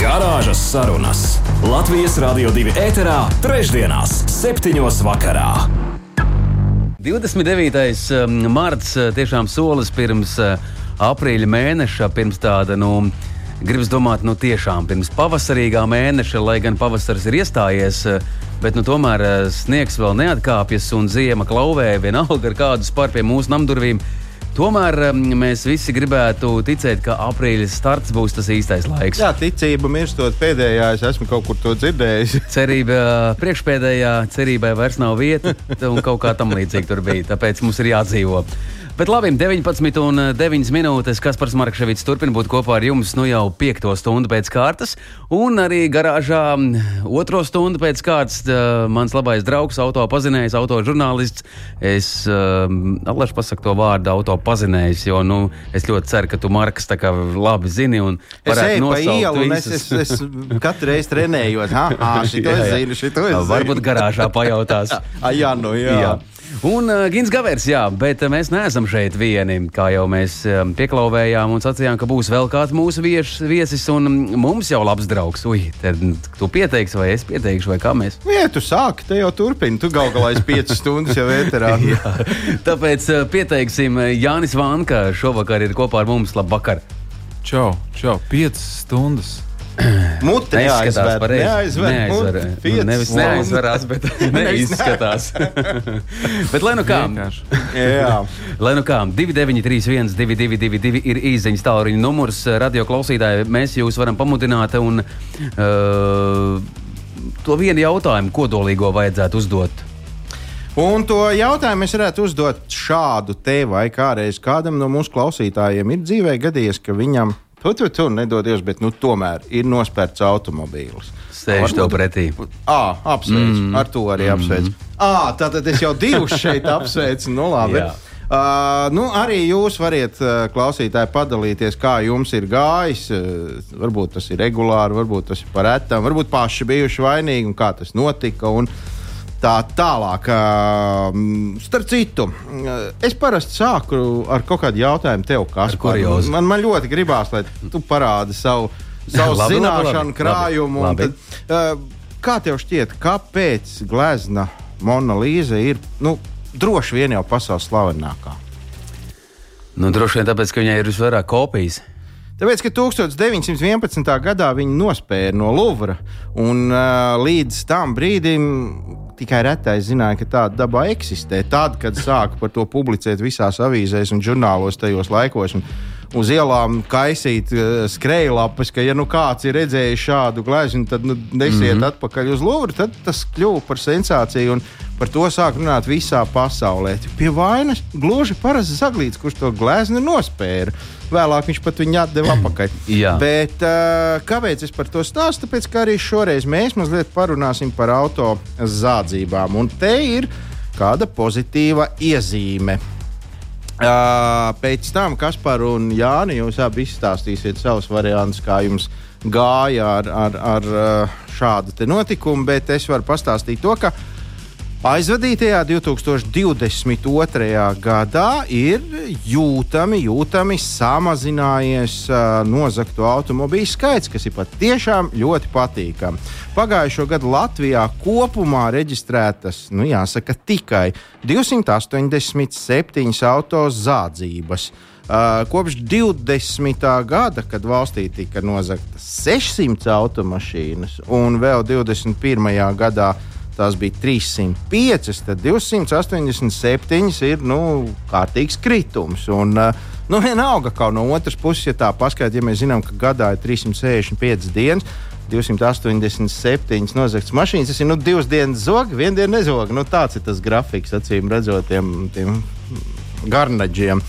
Garāžas sarunas Latvijas Rādio 2 ēterā, trešdienās, septiņos vakarā. 29. mārts tiešām solis pirms aprīļa mēneša, pirms tāda, nu, gribas domāt, nu, tiešām pirms pavasarīgā mēneša, lai gan pavasaris ir iestājies. Bet nu, tomēr sniegs vēl neatkāpjas, un ziema klauvē vienalga ar kādu spāru pie mūsu namdurvīm. Tomēr mēs visi gribētu ticēt, ka aprīļa starts būs tas īstais laiks. Jā, ticība mirstot pēdējā, es esmu kaut kur to dzirdējis. Cerība priekšpēdējā, cerībai vairs nav vieta, un kaut kā tam līdzīga tur bija. Tāpēc mums ir jādzīvo. Bet labi, 19 un 9 minūtes. Kaspars Markevits turpina būt kopā ar jums nu jau 5 stundu pēc kārtas, un arī garāžā 2 stundu pēc kārtas mans labais draugs, auto pazinējs, auto žurnālists. Es uh, allaž pasaku to vārdu auto pazinējs, jo nu, es ļoti ceru, ka tu Marks tā kā labi zini un varētu nosaukt visus. Es, es, es katru reizi trenējos, ha, ha, šito es zinu, šito es zinu. Varbūt garāžā pajautās. jā, nu jā. jā. Un uh, Gins Gavers, jā, bet uh, mēs neesam šeit vieni. Kā jau mēs um, pieklauvējām un sacījām, ka būs vēl kāds mūsu vieš, viesis, un um, mums jau labs draugs. Ui, tad tu pieteiksi, vai es pieteikšu, vai kā mēs? Jā, tu sāki, te jau turpini. Tu gal galā esi 5 stundas jau ēterā. Tāpēc uh, pieteiksim Jānis Vanka šovakar ir kopā ar mums. Labvakar! Čau, čau, 5 stundas! Mute neaizver, neaizver, neaizver. Nu, nevis neaizverās, bet neizskatās. bet lai nu kā. lai nu kā, 2931, 222, ir īsiņas tālruņa numurs. Radio klausītāji, mēs jūs varam pamudināt un uh, to vienu jautājumu kodolīgo vajadzētu uzdot. Un to jautājumu es varētu uzdot šādu te vai kādreiz kādam no mūsu klausītājiem ir dzīvē gadījies, ka viņam ir Tu tur tu, nedodies, bet nu, tomēr ir nospērts automobīls. Sēž tev pretī. À, apsveicu, mm. ar to arī mm. apsveicu. À, tātad es jau divus šeit apsveicu. Nu, labi. Uh, nu, arī jūs varat, uh, klausītāji, padalīties, kā jums ir gājis. Uh, varbūt tas ir regulāri, varbūt tas ir par retam, varbūt paši bijuši vainīgi un kā tas notika. Un, uh, Tā tālāk, starp citu, es parasti sāku ar kaut kādu jautājumu tev, kas ir. Man, man ļoti gribās, lai tu parādi savu, savu labi, zināšanu labi, krājumu. Labi, labi. Tad, kā tev šķiet, kāpēc glezna Mona Līza ir nu, droši vien jau pasaules slavenākā? Nu, droši vien tāpēc, ka viņai ir visvairāk kopijas. Tāpēc, ka 1911. gadā viņi nospēja no Louvra, un uh, līdz tam brīdim tikai retais zināja, ka tāda daba eksistē. Tad, kad sāka par to publicēt visās avīzēs un žurnālos tajos laikos. Un, Uz ielām kaisīt uh, skrejlapas, ka, ja nu kāds ir redzējis šādu glezniecību, tad nu, nesiet mm -hmm. atpakaļ uz Lūvru. Tad tas kļuva par sensāciju. Un, Par to sāk runāt visā pasaulē. Pie vainas gluži parasts zaglīts, kurš to glezniecību nospēra. Vēlāk viņš pat viņu atdeva atpakaļ. Bet kāpēc es par to stāstu? Tāpēc, ka arī šoreiz mēs mazliet parunāsim par auto zādzībām. Un te ir kāda pozitīva iezīme. Pēc tam, kas par un Jāni, jūs abi izstāstīsiet savus variantus, kā jums gāja ar, ar, ar šādu notikumu, bet es varu pastāstīt to, ka uh, Aizvadītajā 2022. gadā ir jūtami, jūtami samazinājies uh, nozagto automobīļu skaits, kas ir patiešām ļoti patīkami. Pagājušo gadu Latvijā kopumā reģistrētas, nu jāsaka, tikai 287 auto zādzības. Uh, kopš 20. gada, kad valstī tika nozagtas 600 automašīnas, un vēl 21. gadā tās bija 305, tad 287 ir nu, kārtīgs kritums. Un, nu, vienalga, kā no otras puses, ja tā paskaidro, ja mēs zinām, ka gadā ir 365 dienas. 287 nozagts mašīnas. Tas ir nu, divas dienas zoga, viena diena nezoga. Nu, tāds ir tas grafiks, acīm redzot, tiem, tiem garnaģiem.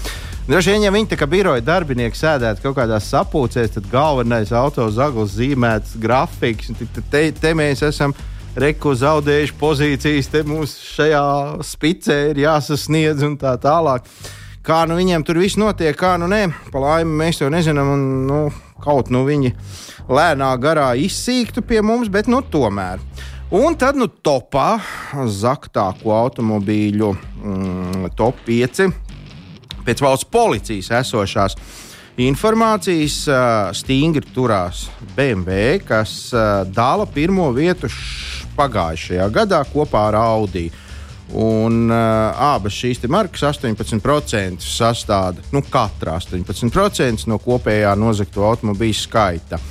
Droši vien, ja viņi tā kā biroja darbinieki sēdētu kaut kādās sapulcēs, tad galvenais auto zaglis zīmēts grafiks. Te, te mēs esam reku zaudējuši pozīcijas, te mums šajā spicē ir jāsasniedz un tā tālāk. Kā nu viņiem tur viss notiek, kā nu nē, pa laimi mēs to nezinām. Un, nu, kaut nu viņi lēnā garā izsīktu pie mums, bet nu tomēr. Un tad, nu, topā zaktāko automobīļu mm, top 5 pēc valsts policijas esošās informācijas stingri turās BMW, kas dala pirmo vietu pagājušajā gadā kopā ar Audi. Un uh, abas šīs markas 18% sastāvda, nu, katra 18% no kopējā nozagto automobīļu skaita.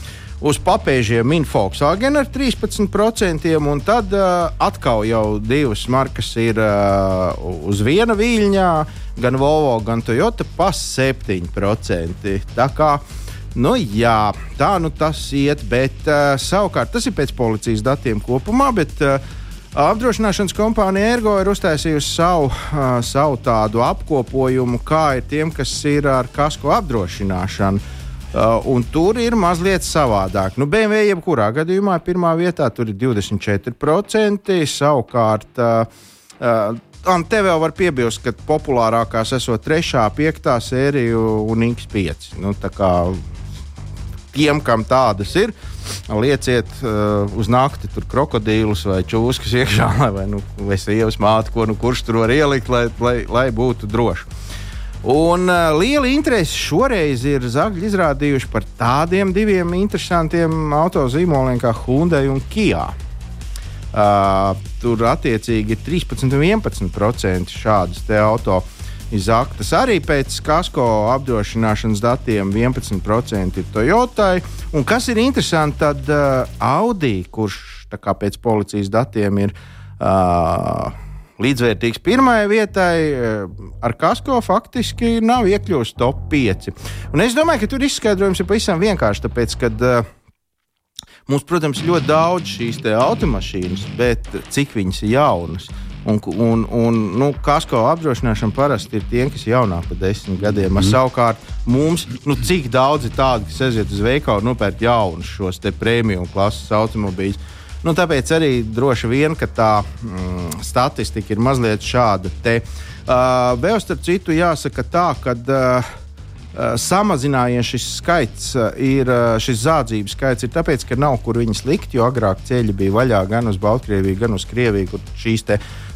Uz papēžiem min Volkswagen ar 13%, un tad uh, atkal jau divas markas ir uh, uz viena viļņā, gan Volvo, gan Toyota pa 7%. Tā kā Nu, jā, tā nu tas iet, bet uh, savukārt tas ir pēc policijas datiem kopumā. Bet, uh, Apdrošināšanas kompānija Ergo ir uztaisījusi savu, uh, savu tādu apkopojumu, kā ir tiem, kas ir ar kasko apdrošināšanu. Uh, un tur ir mazliet savādāk. Nu, BMW jebkurā gadījumā pirmā vietā tur ir 24%. Savukārt, uh, uh, te vēl var piebilst, ka populārākās esot 3, 5 sērija un X5. Nu, tiem, kam tādas ir, lieciet uh, uz nakti tur krokodīlus vai čūskas iekšā, vai, nu, vai sievas māte, ko nu kurš tur var ielikt, lai, lai, lai būtu droši. Un uh, liela interese šoreiz ir zagļi izrādījuši par tādiem diviem interesantiem autozīmoliem kā Hyundai un Kia. Uh, tur attiecīgi ir 13 un 11% šādas auto izaktas. Arī pēc kasko apdrošināšanas datiem 11% ir Toyotai. Un kas ir interesanti, tad uh, Audi, kurš pēc policijas datiem ir. Uh, Līdzvērtīgs pirmajai vietai, uh, ar kasko faktiski nav iekļuvusi top 5. Un es domāju, ka tur izskaidrojums ir pavisam vienkāršs. Tāpēc, kad uh, mums, protams, ļoti daudz šīs automašīnas, bet cik viņas ir jaunas? Un, un, un nu, kasko apdrošināšana parasti ir tie, kas ir jaunāki par desmit gadiem. Mm. Savukārt mums, nu, cik daudz ir tādu, kas aiziet uz veikalu un nopērk jaunus šos prēmiju klases automobīļus. Nu, tāpēc arī droši vien tā mm, statistika ir mazliet šāda. Te. Uh, vēl starp citu, jāsaka tā, ka uh, samazinājies šis skaits, uh, ir uh, šis zādzības skaits, ir tāpēc, ka nav kur viņas likt, jo agrāk ceļi bija vaļā gan uz Baltkrieviju, gan uz Krieviju, kur šīs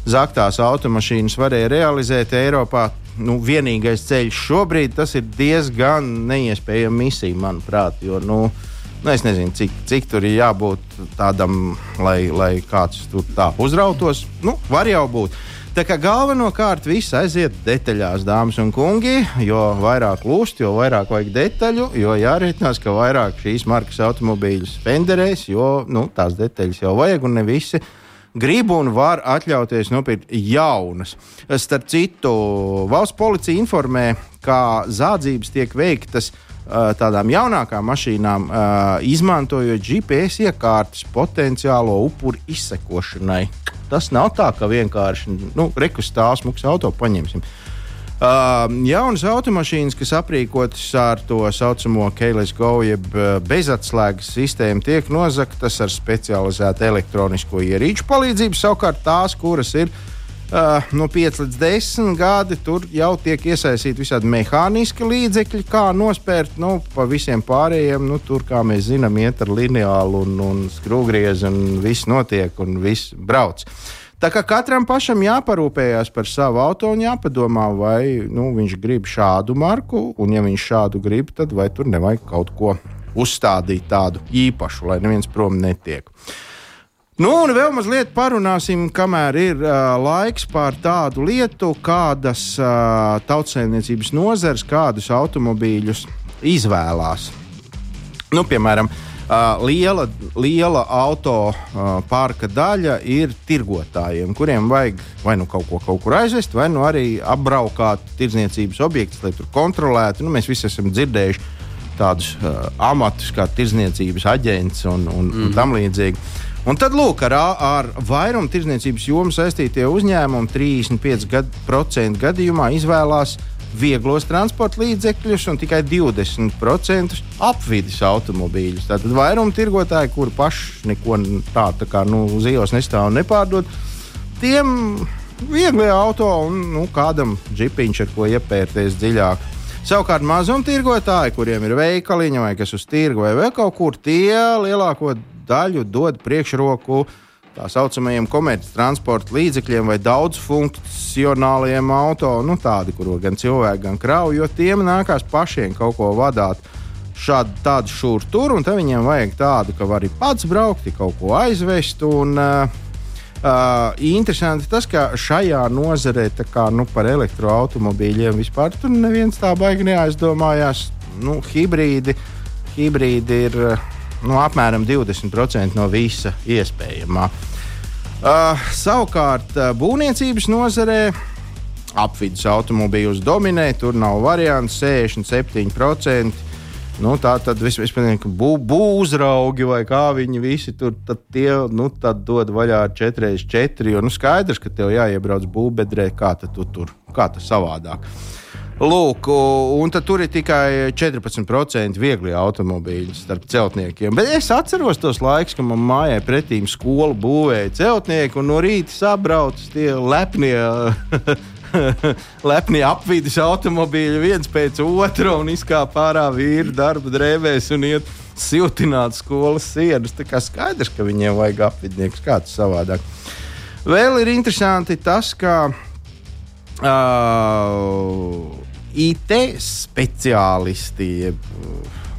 zaktās automašīnas varēja realizēt Eiropā. Nu, vienīgais ceļš šobrīd ir diezgan neiespējama misija, manuprāt. Jo, nu, Nu, es nezinu, cik, cik tur ir jābūt tādam, lai, lai kāds tur tā uzrautos. Nu, var jau būt. Tā kā galvenokārt viss aiziet detaļās, dāmas un kungi, jo vairāk lūst, jo vairāk vajag detaļu, jo jārēķinās, ka vairāk šīs markas automobīļus spenderēs, jo nu, tās detaļas jau vajag un ne visi grib un var atļauties nopirkt jaunas. Starp citu, valsts policija informē, ka zādzības tiek veiktas tādām jaunākām mašīnām, izmantojot GPS iekārtas potenciālo upuru izsekošanai. Tas nav tā, ka vienkārši nu, rekustāvs mūks auto paņemsim. Uh, jaunas automašīnas, kas aprīkotas ar to saucamo Keilis Go, jeb bezatslēgas sistēmu, tiek nozagtas ar specializētu elektronisko ierīču palīdzību. Savukārt tās, kuras ir uh, Uh, no 5 līdz 10 gadi tur jau tiek iesaistīti visādi mehāniski līdzekļi, kā nospērt. Nu, pa visiem pārējiem, nu, tur, kā mēs zinām, iet ar lineālu un, un skrūvgriezu, un viss notiek, un viss brauc. Tā kā katram pašam jāparūpējas par savu auto un jāpadomā, vai nu, viņš grib šādu marku, un ja viņš šādu grib, tad vai tur nevajag kaut ko uzstādīt tādu īpašu, lai neviens prom netiek. Nu, un vēl mazliet parunāsim, kamēr ir uh, laiks par tādu lietu, kādas uh, tautsēmniecības nozares, kādus automobīļus izvēlās. Nu, piemēram, uh, liela, liela auto uh, pārka daļa ir tirgotājiem, kuriem vajag vai nu kaut ko kaut kur aizvest, vai nu arī apbraukāt tirdzniecības objektus, lai tur kontrolētu. Nu, mēs visi esam dzirdējuši tādus uh, amatus kā tirdzniecības aģents un, un, mm. un tam līdzīgi. Un tad, lūk, ar, ar vairumu tirdzniecības jomu saistītie uzņēmumi 35% gad, gadījumā izvēlās vieglos transporta līdzekļus un tikai 20% apvidus automobīļus. Tātad vairums tirgotāji, kuri paši neko tādu tā kā, nu, uz ielas nestāv un nepārdod, tiem viegli auto un nu, kādam džipiņš, ar ko iepērties dziļāk. Savukārt mazumtirgotāji, kuriem ir veikaliņa vai kas uz tirgu vai vēl kaut kur, tie lielāko daļu dod priekšroku tā saucamajiem komerctransporta līdzekļiem vai daudzfunkcionāliem auto, nu, tādi, kuru gan cilvēki, gan kravu, jo tiem nākās pašiem kaut ko vadīt. Šādu tādu šūru tur, un tad viņiem vajag tādu, ka var arī pats braukt, kaut ko aizvest. Un, uh, Uh, interesanti tas, ka šajā nozarē, kā nu, par elektroautobīļiem vispār tur neviens tā baigi neaizdomājās. Nu, hibrīdi, hibrīdi ir nu, apmēram 20% no visa iespējamā. Uh, savukārt, uh, būvniecības nozarē apvidus automobīļus dominē, tur nav variantu 67%. Nu, tā tad vispār bū, būvzraugi vai kā viņi visi tur tie, nu, dod vaļā ar 4x4. Jo nu, skaidrs, ka tev jāiebrauc būvbedrē, kā tu tur, kā tas savādāk. Lūk, un tur ir tikai 14% viegli automobīļi starp celtniekiem. Bet es atceros tos laikus, kad man mājā pretīm skolu būvēja celtnieki, un no rīta sabrauc tie lepnie lepni apvidus automobīļi viens pēc otra un izkāpa ārā vīri darba drēbēs un iet siltināt skolas sienas. Tā kā skaidrs, ka viņiem vajag apvidniekus kāds savādāk. Vēl ir interesanti tas, ka uh, IT speciālisti,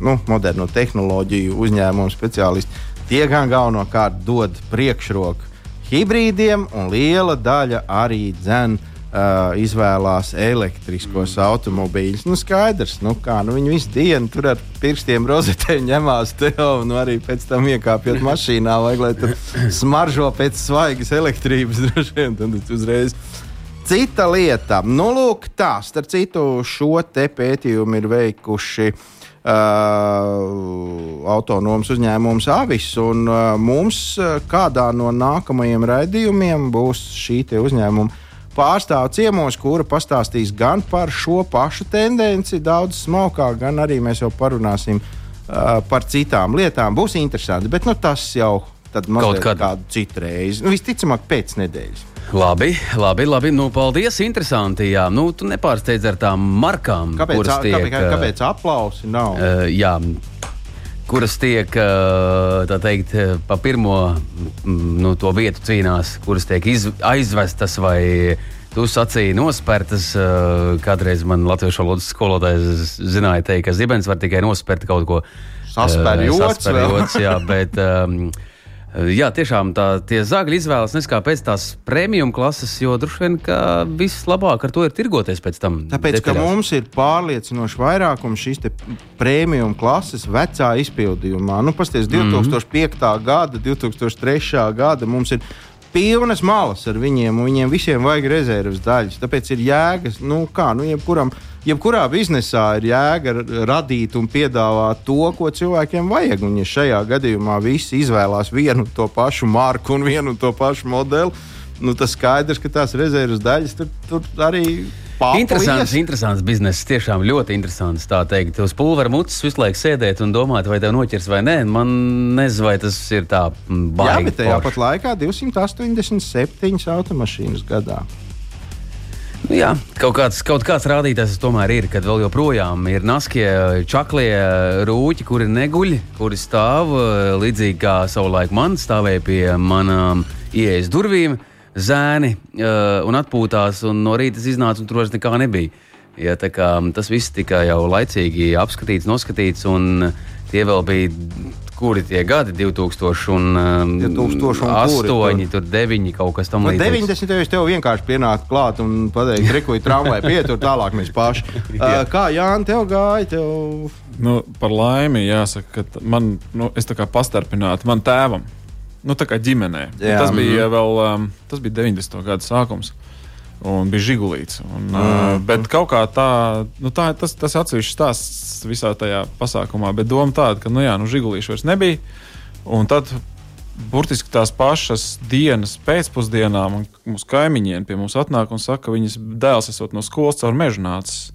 nu, moderno tehnoloģiju uzņēmumu speciālisti, tie gan galvenokārt dod priekšroku hibrīdiem, un liela daļa arī dzēna uh, izvēlās elektriskos mm. automobīļus. Nu, skaidrs, nu, kā nu, viņi visu dienu tur ar pirkstiem rozetē ņemās tev, nu, arī pēc tam iekāpjot mašīnā, vajag, lai tur smaržo pēc svaigas elektrības droši vien. Tad uzreiz. Cita lieta, nu, lūk, tā, starp citu, šo pētījumu ir veikuši uh, autonomas uzņēmums Avis. Un, uh, mums uh, kādā no nākamajiem raidījumiem būs šī uzņēmuma pārstāvu ciemos, kura pastāstīs gan par šo pašu tendenci, daudz smalkāk, gan arī mēs jau parunāsim uh, par citām lietām. Būs interesanti, bet nu, tas jau kaut kādu citu reizi. Nu, visticamāk, pēc nedēļas. Labi, labi, labi. Nu, paldies. Interesanti. Jā, nu, tu nepārsteidz ar tām markām. Kāpēc, a, tiek, kāpēc, kāpēc aplausi nav? Uh, jā, kuras tiek teikt, pa pirmo nu, to vietu cīnās, kuras tiek iz, aizvestas vai Tu sacīji, nospērtas. Kādreiz man latviešu valodas skolotājs zināja, teikt, ka zibens var tikai nospērt kaut ko saspērjots. jā, bet um, Jā, tiešām tā, tie zāģi izvēlas neskāpēc tās premium klases, jo droši vien vislabāk ar to ir tirgoties pēc tam. Tāpēc, detaļās. ka mums ir pārliecinoši vairākums šīs premium klases vecā izpildījumā. Nu, pasties, 2005. Mm -hmm. gada, 2003. gada mums ir pilnas malas ar viņiem, un viņiem visiem vajag rezerves daļas. Tāpēc ir jēgas, nu, kā, nu, jebkuram. Jebkurā biznesā ir jēga radīt un piedāvāt to, ko cilvēkiem vajag. Un, ja šajā gadījumā visi izvēlās vienu to pašu marku un vienu to pašu modeli, nu, tas skaidrs, ka tās rezerves daļas tur, tur arī. Paplies. Interesants, interesants bizness. Tiešām ļoti interesants. Tā teikt, uz pulvera mutes visu laiku sēdēt un domāt, vai tev noķers vai nē. Man nezinu, vai tas ir tā baigi. Jā, bet tajā pat laikā 287 automašīnas gadā. Nu, jā, kaut kāds, kaut kāds rādītājs tomēr ir, kad vēl joprojām ir naskie, čaklie rūķi, kuri neguļ, kuri stāv līdzīgi kā savulaik man stāvēja pie manām ieejas durvīm, zēni un atpūtās, un no rīta iznāca un tur vairs nekā nebija. Ja, kā, tas viss tika jau laicīgi apskatīts, noskatīts, un tie vēl bija kuri tie gadi, 2000 un, um, 2008, kuri, tur 9, kaut kas tamlīdzīgs. Nu, 90. jau tev vienkārši pienāca klāt un pateikt, rekuģi tramvai pietur, tālāk mēs paši. uh, kā Jānis, tev gāja? Tev... Nu, par laimi jāsaka, ka man, nu, es tā kā pastarpinātu man tēvam. Nu, tā kā ģimenē. Jā. Tas bija vēl um, tas bija 90. gada sākums un bija žigulīts. Un, mm. uh, bet kaut kā tā, nu, tā tas, tas atsevišķs stāsts visā tajā pasākumā, bet doma tāda, ka, nu jā, nu, žigulīšu vairs nebija. Un tad burtiski tās pašas dienas pēcpusdienā mūsu kaimiņiem pie mums atnāk un saka, ka viņas dēls esot no skolas caur mežu nācis.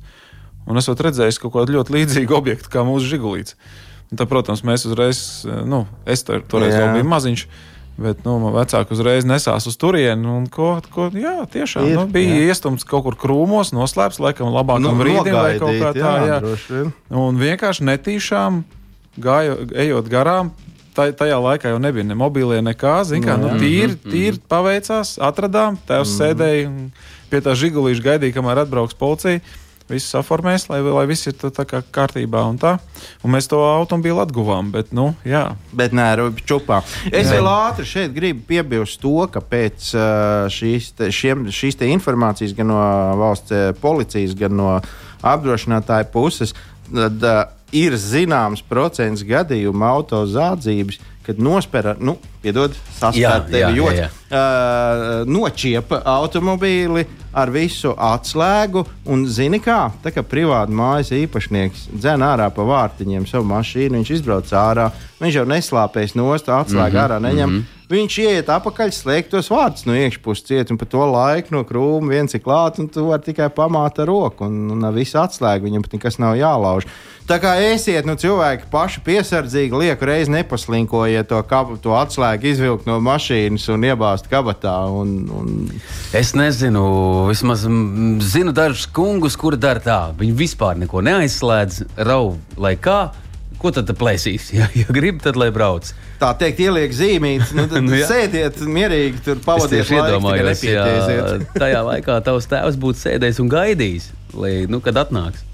un esat redzējis kaut kādu ļoti līdzīgu objektu kā mūsu žigulīts. Un tad, protams, mēs uzreiz, nu, es tur, toreiz vēl biju maziņš. Bet nu, vecāki uzreiz nesās uz turieni. Ko, ko, jā, tiešām ir, nu, bija jā. iestumts kaut kur krūmos, noslēpts laikam labākam nu, brīdim vai kaut kā tā. Jā, jā. Un vienkārši netīšām gāju, ejot garām. Tajā laikā jau nebija ne mobīlie, nekā. Kā, nu, nu tīri, mhm, tīri mhm. paveicās, atradām, tēvs mm. sēdēja pie tā žigulīša, gaidīja, kamēr atbrauks policija visu saformēs, lai, lai viss ir tā kā kārtībā un tā. Un mēs to automobīlu atguvām, bet, nu, jā. Bet nē, rubi čupā. Es jā. vēl ātri šeit gribu piebilst to, ka pēc šīs, te, šiem, šīs te informācijas gan no valsts policijas, gan no apdrošinātāja puses, tad uh, ir zināms procents gadījumu autozādzības, kad nospēra, nu, piedod, saspēr tevi ļoti. Uh, nočiepa automobīli ar visu atslēgu, un zini kā, tā kā privāta mājas īpašnieks dzen ārā pa vārtiņiem savu mašīnu, viņš izbrauc ārā, viņš jau neslāpēs nost, atslēgu mm -hmm, ārā neņem. Mm -hmm. Viņš iet apakaļ, slēgt tos vārdus no iekšpuses ciet, un pa to laiku no krūma viens ir klāts, un tu vari tikai pamāt ar roku, un, un viss atslēga, viņam pat nekas nav jālauž. Tā kā esiet, nu, cilvēki paši piesardzīgi, lieku reizi nepaslinkojiet to, kab, to atslēgu, izvilkt no mašīnas un iebāzt kabatā. Un, un... Es nezinu, vismaz zinu dažus kungus, kuri dara tā. Viņi vispār neko neaizslēdz, rauj lai kā. Ko tad plēsīs? Ja, ja grib, tad lai brauc. Tā teikt, ieliek zīmītes, nu, nu, jā. sēdiet mierīgi, tur pavadiet laiku. Ja tajā laikā tavs tēvs būtu sēdējis un gaidījis, lai, nu, kad atnāks.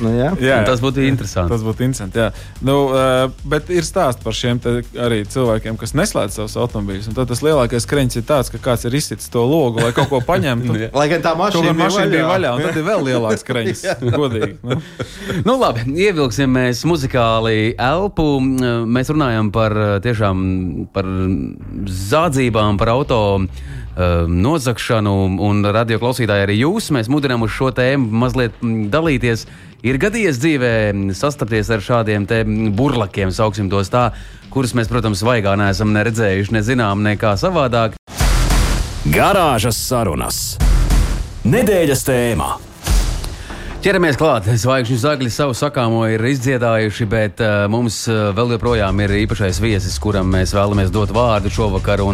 Nu, jā. Jā, tas būtu interesanti. Tas būtu interesanti. Jā. Nu, uh, bet ir stāsts par šiem arī cilvēkiem, kas neslēdz savus automobīļus. Tad tas lielākais kreņķis ir tāds, ka kāds ir izsitis to logu, lai kaut ko paņemtu. lai gan tā mašīna, mašīna bija vaļā, un tad ir vēl lielāks kreņķis. godīgi. Nu. nu, labi, ievilksim mēs muzikāli elpu. Mēs runājam par tiešām par zādzībām, par auto nozagšanu, un radio klausītāji arī jūs. Mēs mudinām uz šo tēmu mazliet dalīties. Ir gadījies dzīvē sastapties ar šādiem burlakiem, sauksim tos tā, kurus mēs, protams, vaigā neesam neredzējuši, nezinām, nekā savādāk. Garāžas sarunas. Nedēļas tēmā. Ķeramies klāt. Zvaigžņu zagļi savu sakāmo ir izdziedājuši, bet uh, mums uh, vēl joprojām ir īpašais viesis, kuram mēs vēlamies dot vārdu šovakar.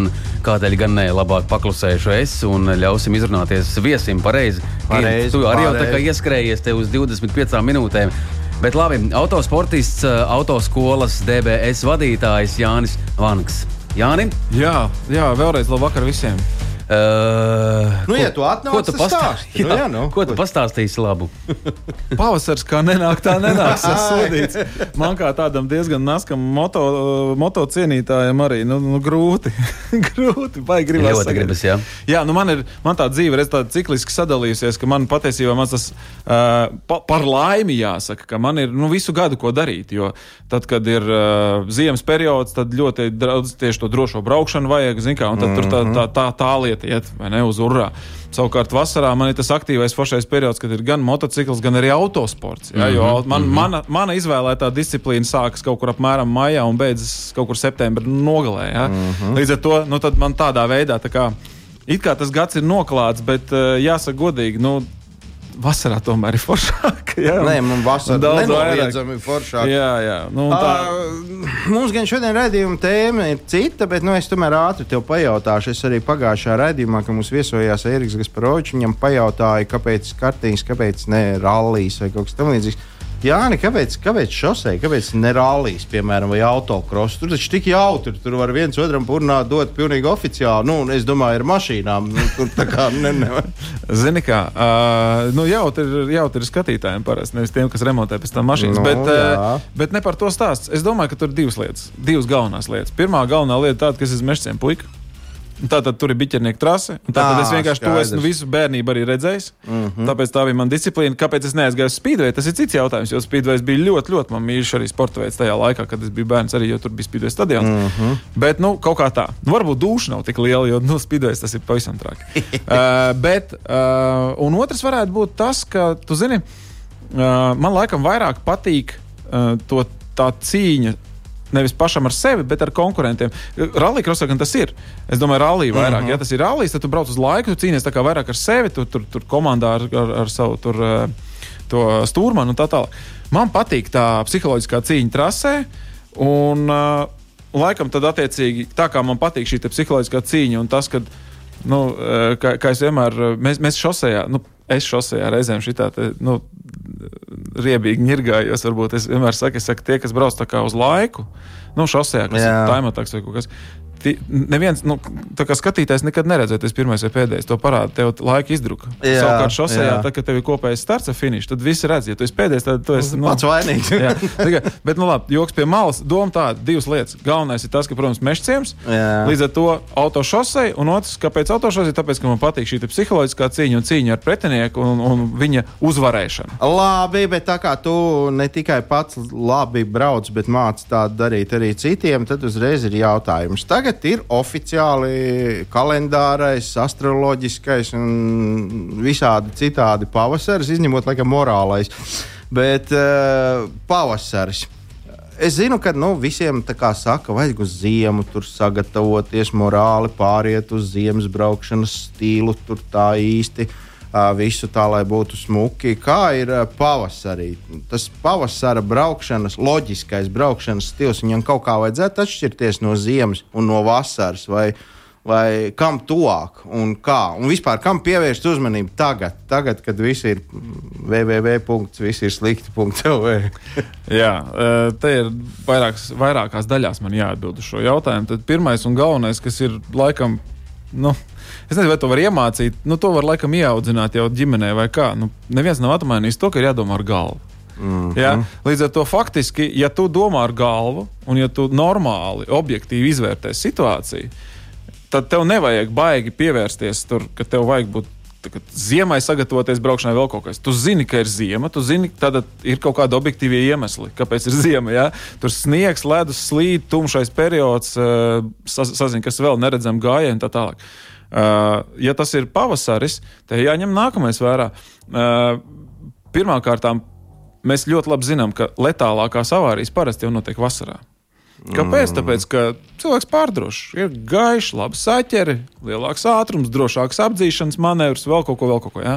Kādēļ gan ne labāk paklusēšu es un ļausim izrunāties viesim pareizi. pareizi tu arī jau tā kā ieskrējies te uz 25 minūtēm. Bet labi, autosportists, uh, autoskolas DBS vadītājs Jānis Vanks. Jāni? Jā, jā vēlreiz labu vakaru visiem! Uh, nu, ko, ja tu atnāc, ko tu pastāstīsi? Nu, jā, nu, ko tu pastāstīsi labu? Pavasars kā nenāk, tā nenāks. Sodīts. Man kā tādam diezgan naskam moto, moto cienītājam arī nu, nu, grūti. grūti vai gribas ļoti gribas, jā. Jā, nu man ir man tā dzīve ir tāda cikliski sadalījusies, ka man patiesībā man tas uh, pa, par laimi jāsaka, ka man ir nu, visu gadu ko darīt. Jo tad, kad ir uh, ziemas periods, tad ļoti daudz tieši to drošo braukšanu vajag, zin kā, un tad mm -hmm. tur tā, tā, tā, tā lieta iet, iet vai ne uz urā. Savukārt vasarā man ir tas aktīvais foršais periods, kad ir gan motocikls, gan arī autosports. Ja, jo mhm, man, mm -hmm. mana, mana izvēlētā disciplīna sākas kaut kur apmēram maijā un beidzas kaut kur septembrī nogalē. Ja. Mm -hmm. Līdz ar to nu, man tādā veidā tā kā, it kā tas gads ir noklāts, bet uh, jāsaka godīgi. Nu, vasarā tomēr ir foršāk. Jā, Nē, man vasarā daudz vairāk ir foršāk. Jā, jā. Nu, tā... uh, mums gan šodien redzējuma tēma ir cita, bet nu, es tomēr ātri tev pajautāšu. Es arī pagājušā redzējumā, kad mums viesojās Eriks Gasparovičs, viņam pajautāju, kāpēc kartīņas, kāpēc ne rallijas vai kaut kas tamlīdzīgs. Jā, ne, kāpēc, kāpēc šosei, kāpēc ne rallijas, piemēram, vai autokross? Tur taču tik jautri, tur var viens otram purnāt dot pilnīgi oficiāli. Nu, es domāju, ar mašīnām. Nu, tur tā kā ne, ne. Zini, kā, uh, nu, jautri, jautri ir skatītājiem parasti, nevis tiem, kas remontē pēc tam mašīnas. Nu, bet, uh, bet ne par to stāsts. Es domāju, ka tur ir divas lietas, divas galvenās lietas. Pirmā galvenā lieta tāda, ka es esmu mežciem puika. Tātad tur ir biķernieka trase. Tātad es vienkārši to esmu visu bērnību arī redzējis. Mm -hmm. Tāpēc tā bija mana disciplīna. Kāpēc es neaizgāju uz spīdveju? Tas ir cits jautājums. Jo spīdvejs bija ļoti, ļoti man mīļš arī sporta veids tajā laikā, kad es biju bērns, arī jo tur bija spīdveja stadions. Mm -hmm. Bet, nu, kaut kā tā. Nu, varbūt duša nav tik liela, jo, nu, spīdvejs tas ir pavisam traki. uh, bet, uh, un otrs varētu būt tas, ka, tu zini, uh, man laikam vairāk patīk uh, to tā cīņa Nevis pašam ar sevi, bet ar konkurentiem. Rallija krosā gan tas ir. Es domāju, rallija vairāk. Uh -huh. Ja tas ir rallija, tad tu brauc uz laiku, tu cīnies vairāk ar sevi, tu tur, tur komandā ar, ar, ar savu tur, uh, to stūrmanu un tā tālāk. Man patīk tā psiholoģiskā cīņa trasē. Un, uh, laikam, tad attiecīgi tā kā man patīk šī psiholoģiskā cīņa un tas, ka, nu, kā, kā es vienmēr, mēs, mēs šosejā, nu, es šosejā reizēm šitā, te, nu, riebīgi ņirgājos. Varbūt es vienmēr saku, es saku, tie, kas brauc uz laiku, nu, šosejā, kas ir taimātāks vai kaut kas neviens, nu, tā kā skatītājs nekad neredzēs, tas pirmais vai pēdējais. To parāda tev laika izdruka. Jā, Savukārt, šosejā, tad, kad tev ir kopējais starts ar finišu, tad visi redz, ja tu esi pēdējais, tad tu esi nu, pats vainīgs. jā, tikai, bet, nu, labi, joks pie malas. Doma tāda, divas lietas. Galvenais ir tas, ka, protams, mežciems, līdz ar to autošosei, un otrs, kāpēc autošosei, tāpēc, ka man patīk šī psiholoģiskā cīņa un cīņa ar pretinieku un, un viņa uzvarēšanu. Labi, bet tā kā tu ne tikai pats labi brauc, bet māci tādu darīt arī citiem, tad uzreiz ir jautājums. Tagad tagad ir oficiāli kalendārais, astroloģiskais un visādi citādi pavasaris, izņemot laikam morālais. Bet uh, pavasaris. Es zinu, ka nu, visiem tā kā saka, vajag uz ziemu tur sagatavoties, morāli pāriet uz ziemas braukšanas stilu, tur tā īsti. Uh, visu tā, lai būtu smuki. Kā ir pavasarī? Tas pavasara braukšanas, loģiskais braukšanas stils, viņam kaut kā vajadzētu atšķirties no ziemas un no vasaras. Vai, vai kam tuvāk un kā. Un vispār kam pievērst uzmanību tagad, tagad kad viss ir www.visirslikti.lv. Jā, te ir vairākas, vairākās daļās man jāatbild uz šo jautājumu. Tad pirmais un galvenais, kas ir laikam. Nu, Es nezinu, vai to var iemācīt. Nu, to var laikam ieaudzināt jau ģimenē vai kā. Nu, neviens nav atmainījis to, ka ir jādomā ar galvu. Mm -hmm. ja? Līdz ar to faktiski, ja tu domā ar galvu un ja tu normāli, objektīvi izvērtē situāciju, tad tev nevajag baigi pievērsties tur, ka tev vajag būt ziemai sagatavoties braukšanai, vēl kaut kas. Tu zini, ka ir ziema, tu zini, ka ir kaut kādi objektīvie iemesli, kāpēc ir ziema. Ja? Tur sniegs, ledus, slīd, tumšais periods, uh, sazini, kas vēl neredzam gājienu un tā tālāk. Uh, ja tas ir pavasaris, tad jāņem nākamais vērā. Uh, Pirmkārt, mēs ļoti labi zinām, ka letālākās avārijas parasti jau notiek vasarā. Kāpēc? Mm. Tāpēc, ka cilvēks pārdrošs, ir gaišs, labi saķeri, lielāks ātrums, drošāks apdzīšanas manevrs, vēl kaut ko, vēl kaut ko. Ja?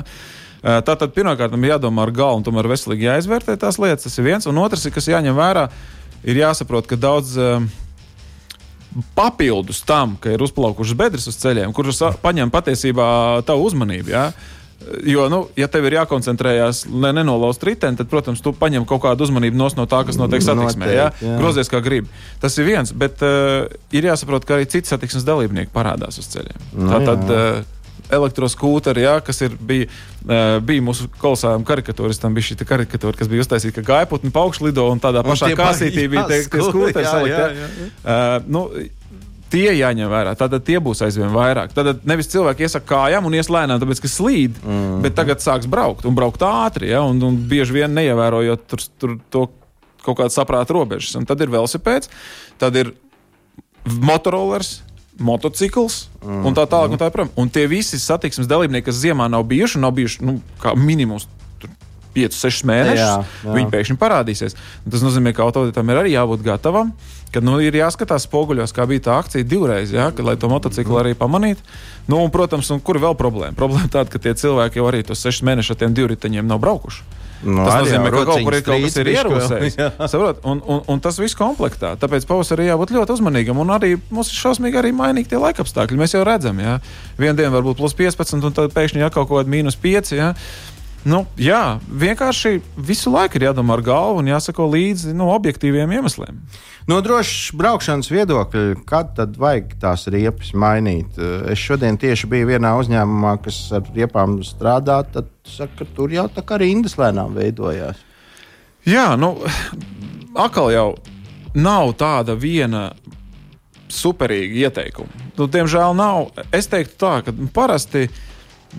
Tātad pirmkārt ir jādomā ar galvu un tomēr veselīgi jāizvērtē tās lietas. Tas ir viens. Un otrs, kas jāņem vērā, ir jāsaprot, ka daudz uh, papildus tam, ka ir uzplaukušas bedres uz ceļiem, kuras paņem patiesībā tavu uzmanību. Ja? Jo, nu, ja tev ir jākoncentrējas, lai nenolauztu riteni, tad, protams, tu paņem kaut kādu uzmanību no tā, kas notiek satiksmē. Ja? jā. Grozies kā gribi. Tas ir viens, bet uh, ir jāsaprot, ka arī citi satiksmes dalībnieki parādās uz ceļiem. No, nu tā tad. Uh, elektroskūteri, ja, kas ir, bija, bija mūsu kolosālajam karikatūristam, bija šī karikatūra, kas bija uztaisīta, ka gaiputni paukšļi lido un tādā un pašā kāsītī bija tie, tie skūteri salikti. Nu, Tie jāņem vērā. Tad tie būs aizvien vairāk. Tad nevis cilvēki iesaka kājām un ies lēnām, tāpēc, ka slīd, mm -hmm. bet tagad sāks braukt un braukt ātri. Ja, un, un bieži vien neievērojot tur, tur to kaut kādu saprāta robežas. Un tad ir velosipēds, tad ir motorolers, motocikls mm. un tā tālāk. Un, tā joprojām. un tie visi satiksmes dalībnieki, kas ziemā nav bijuši, nav bijuši nu, minimums. 5, 6 mēnešus, jā, jā. viņi pēkšņi parādīsies. Tas nozīmē, ka autovadītājam ir arī jābūt gatavam, ka nu, ir jāskatās spoguļos, kā bija tā akcija divreiz, jā, kad, lai to motociklu arī pamanītu. Nu, un, protams, un kur vēl problēma? Problēma tāda, ka tie cilvēki jau arī tos 6 mēnešus ar tiem divriteņiem nav braukuši. No, tas nozīmē, ka kaut kur ir kaut kas ierūsējis. un, un, un tas viss komplektā. Tāpēc pavasarī jābūt ļoti uzmanīgam. Un arī mums ir šausmīgi arī mainīgi tie laikapstākļi. Mēs jau redzam, ka vienā dienā var būt plus 15, un tad pēkšņi ir kaut kāda mīnus 5. Ja? Nu, jā, vienkārši visu laiku ir jādomā ar galvu un jāsako līdzi nu, objektīviem iemesliem. No drošas braukšanas viedokļa, kad tad vajag tās riepas mainīt? Es šodien tieši biju vienā uzņēmumā, kas ar riepām strādā. Tad saka, tur jau tā kā rindas lēnām veidojās. Jā, nu, atkal jau nav tāda viena superīga ieteikuma. Nu, diemžēl nav. Es teiktu tā, ka parasti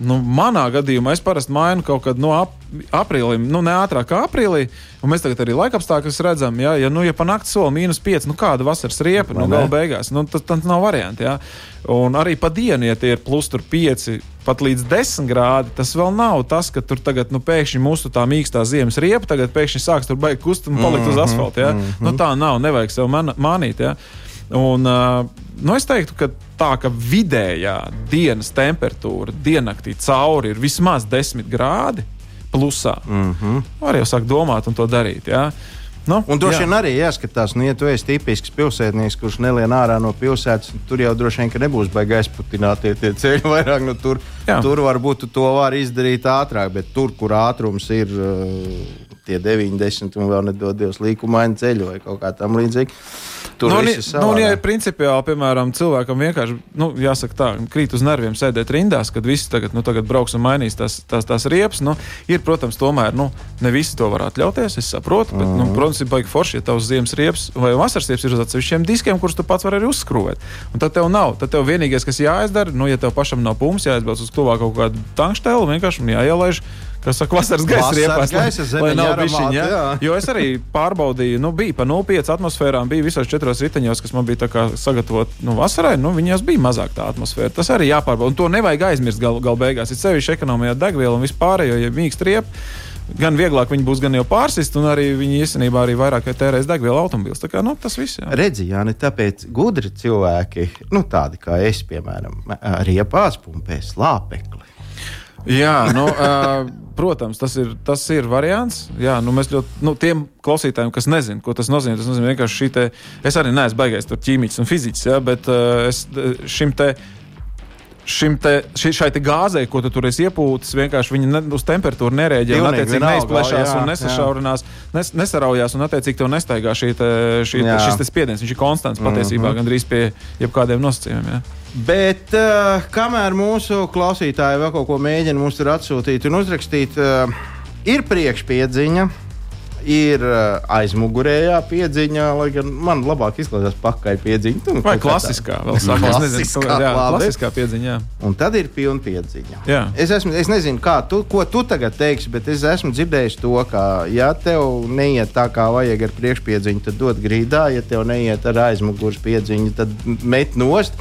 Nu, manā gadījumā es parasti mainu kaut kad no ap, aprīlī, nu, ne ātrāk kā aprīlī. Mēs tagad arī laikapstākļus redzam, ja, ja, nu, ja panākt soli mīnus 5, nu, kāda vasaras riepa, nu, gala beigās, nu, tas, tas nav varianti. Ja. Un arī pa dienu, ja tie ir plus 5, pat līdz 10 grādi, tas vēl nav tas, ka tur tagad nu, pēkšņi mūsu tā mīkstā ziemas riepa, tagad pēkšņi sāks tur baigt kust un palikt mm -hmm, uz mhm, asfalta. Ja. Mm -hmm. nu, tā nav, nevajag sev man, mānīt. Ja. Un, uh, nu, es teiktu, ka tā, ka vidējā dienas temperatūra diennaktī cauri ir vismaz 10 grādi. plusā. Mm -hmm. Var jau sākt domāt un to darīt. Jā. Nu, un droši vien arī jāskatās, nu, ja tu esi tipisks pilsētnieks, kurš nelien ārā no pilsētas, tur jau droši vien nebūs baigais aizputinātie tie ceļi vairāk. Nu, tur, Jā. tur varbūt tu to var izdarīt ātrāk, bet tur, kur ātrums ir uh, tie 90 un vēl nedodies līkumaini ceļi vai kaut kā tam līdzīga. Tur nu, nu, ja ir principiāli, piemēram, cilvēkam vienkārši, nu, jāsaka tā, krīt uz nerviem sēdēt rindās, kad visi tagad, nu, tagad brauks un mainīs tās, tās, tās riepas, nu, ir, protams, tomēr, nu, ne visi to var atļauties, es saprotu, bet, mm -hmm. nu, mhm. protams, ir baigi forši, ja tavs ziemas riepas vai vasaras riepas ir uz atsevišķiem diskiem, kurus tu pats vari arī uzskrūvēt. Un tad tev nav, tad tev vienīgais, kas jāizdara, nu, ja tev pašam nav pumps, jāizbrauc uz tuvāk kaut kādu tankstēlu, vienkārši jāielaiž kas saka, vasaras gaisa riepās. Gaisa lai, lai nav bišķiņa, jā. jā. Jo es arī pārbaudīju, nu, bija pa 0,5 atmosfērām, bija visos četros riteņos, kas man bija sagatavot nu, vasarai, nu, viņās bija mazāk tā atmosfēra. Tas arī jāpārbauda, un to nevajag aizmirst gal, gal beigās. Ir sevišķi ekonomijā degviela un vispārējo, ja mīkst riepa gan vieglāk viņi būs, gan jau pārsist, un arī viņi īstenībā arī vairāk tērēs degvielu automobīļus. Tā kā nu, tas viss. Jā. Redzi, jā, ne tāpēc gudri cilvēki, nu, tādi kā es, piemēram, arī pumpē slāpekli. Jā, nu, uh, protams, tas ir, tas ir variants. Jā, nu, mēs ļoti, nu, tiem klausītājiem, kas nezina, ko tas nozīmē, tas nozīmē vienkārši šī te, es arī neesmu baigājis tur ķīmijas un fizikas, ja, bet uh, es šim te. Te, ši, šai te gāzei, ko tu tur esi iepūtis, vienkārši viņa ne, uz temperatūru nereaģē. Un, attiecīgi, neizplešās jā, un nesašaurinās, nes, nesaraujās, un, attiecīgi, tev nestaigā šī te, šī, te, šis spiediens. Viņš ir konstants mm -hmm. patiesībā gandrīz pie jebkādiem nosacījumiem. Jā. Bet uh, kamēr mūsu klausītāji vēl kaut ko mēģina mums tur atsūtīt un uzrakstīt, uh, ir priekšpiedziņa. Ir uh, aizmugurējā piedziņa, lai gan man labāk izklausās pakaļ piedziņa. Tu, Vai klasiskā, vēl sākās, nezinu, kā, jā, klasiskā piedziņa. Jā. Un tad ir pilna piedziņa. Jā. Es, esmu, es nezinu, kā tu, ko tu tagad teiksi, bet es esmu dzirdējis to, ka, ja tev neiet tā, kā vajag ar priekšpiedziņu, tad dod grīdā, ja tev neiet ar aizmugures piedziņu, tad met nost.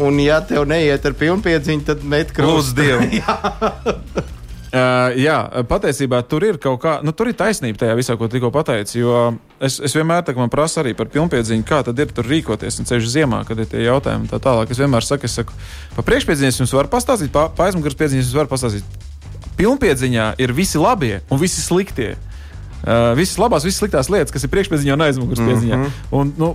Un, ja tev neiet ar pilnpiedziņu, tad met dievu. Uh, jā, patiesībā tur ir kaut kā, nu, tur ir taisnība tajā visā, ko tikko pateici. Jo es, es vienmēr tā, man prasa arī par pilnpiedziņu, kā tad ir tur rīkoties, un ceļš ziemā, kad ir tie jautājumi tā tālāk. Es vienmēr saku, es saku, par priekšpiedziņas jums var pastāstīt, pa, pa aizmugures piedziņas jums var pastāstīt. Pilnpiedziņā ir visi labie un visi sliktie. Uh, visas labās, visas sliktās lietas, kas ir priekšpiedziņā un aizmugures piedziņā. Mm -hmm. un, nu,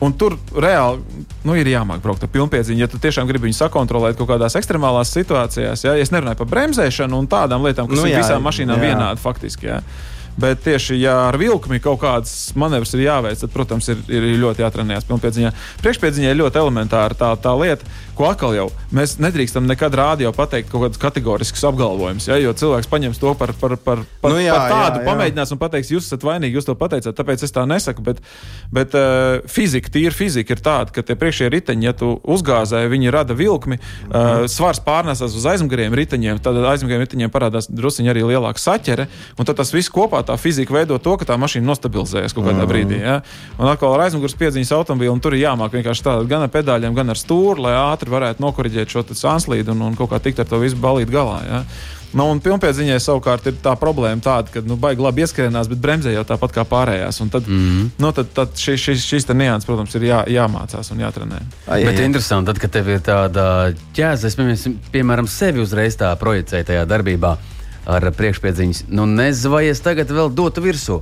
Un tur reāli nu, ir jāmāk braukt ar pilnpiedziņu. Ja tu tiešām gribi viņu sakontrolēt kaut kādās ekstremālās situācijās, ja es nerunāju par bremzēšanu un tādām lietām, kas nu, jā, ir visām mašīnām jā. vienādi faktiski. Jā. Bet tieši, ja ar vilkmi kaut kādas manevras ir jāveic, tad, protams, ir, ir ļoti jātrenējas pilnpiedziņā. Priekšpiedziņā ir ļoti elementāra tā, tā lieta, ko atkal jau mēs nedrīkstam nekad rādio pateikt kaut kādus kategoriskus apgalvojumus. Ja, jo cilvēks paņems to par, par, par, par, nu jā, par tādu, jā, jā. pamēģinās un pateiks, jūs esat vainīgi, jūs to pateicāt, tāpēc es tā nesaku. Bet, bet uh, fizika, tīra fizika ir tāda, ka tie priekšējie riteņi, ja tu uzgāzē, viņi rada vilkmi, uh, svars pārnesas uz aizmugurējiem riteņiem, tad aizmugurējiem riteņiem parādās druskuļi arī lielāka saķere, un tad tas viss kopā tā fizika veido to, ka tā mašīna nostabilizējas kaut kādā mm. brīdī. Ja? Un atkal ar aizmugures piedziņas automobīlu, un tur ir jāmāk vienkārši tādā gan ar pedāļiem, gan ar stūri, lai ātri varētu nokoriģēt šo sānslīdu un, un kaut kā tikt ar to visu balīt galā. Ja? Nu, un pilnpiedziņai savukārt ir tā problēma, tāda, ka nu, baigi labi ieskrienās, bet bremzē jau tāpat kā pārējās. Un tad, mm -hmm. nu, tad, tad šī, šīs, šīs nianses, protams, ir jā, jāmācās un jātrenē. Ai, bet jā. interesanti, tad, kad tev ir tāda ķēze, es piemēram sevi uzreiz tā projicēju tajā darbībā ar priekšpiedziņas. Nu, nezinu, vai es tagad vēl dotu virsū.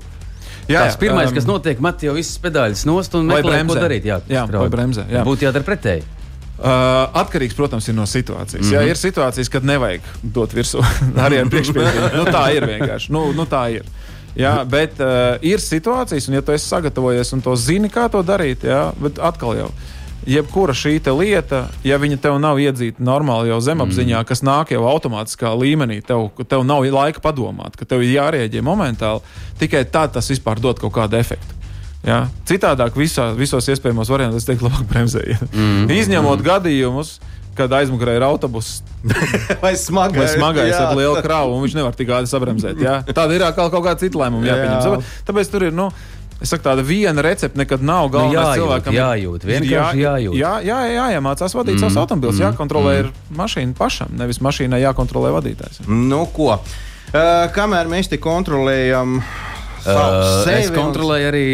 Jā, Tas pirmais, um, kas notiek, met jau visas pedāļas nost un meklē, ko darīt. Jā, jā vai bremzē. Jā. Būtu jādara pretēji. Uh, atkarīgs, protams, ir no situācijas. Mm -hmm. Jā, ir situācijas, kad nevajag dot virsū arī ar priekšpiedziņu. nu, tā ir vienkārši. Nu, nu, tā ir. Jā, bet uh, ir situācijas, un ja tu esi sagatavojies un to zini, kā to darīt, jā, bet atkal jau jebkura šī lieta, ja viņa tev nav iedzīta normāli jau zemapziņā, mm. kas nāk jau automātiskā līmenī, tev, tev nav laika padomāt, ka tev ir jārēģē momentāli, tikai tad tas vispār dod kaut kādu efektu. Ja? Citādāk visā, visos iespējamos variantos es teiktu, labāk bremzējiet. Mm. Izņemot mm. gadījumus, kad aizmugurē ir autobuss vai smagais, vai smagais jā. ar lielu kravu, un viņš nevar tik ātri sabremzēt. Ja? Tāda ir atkal kaut kāda cita lēmuma jāpieņem. Jā. Tāpēc tur ir. Nu, Es saku, tāda viena recepte nekad nav galvenais nu, jājūt, cilvēkam. Jājūt, vienkārši jā, jājūt. Jā, jā, jā, jāiemācās vadīt mm, savus automobilus, mm, jākontrolē mm. mašīna pašam, nevis mašīnai jākontrolē vadītājs. Nu, ko? Uh, kamēr mēs te kontrolējam Uh, es kontrolēju arī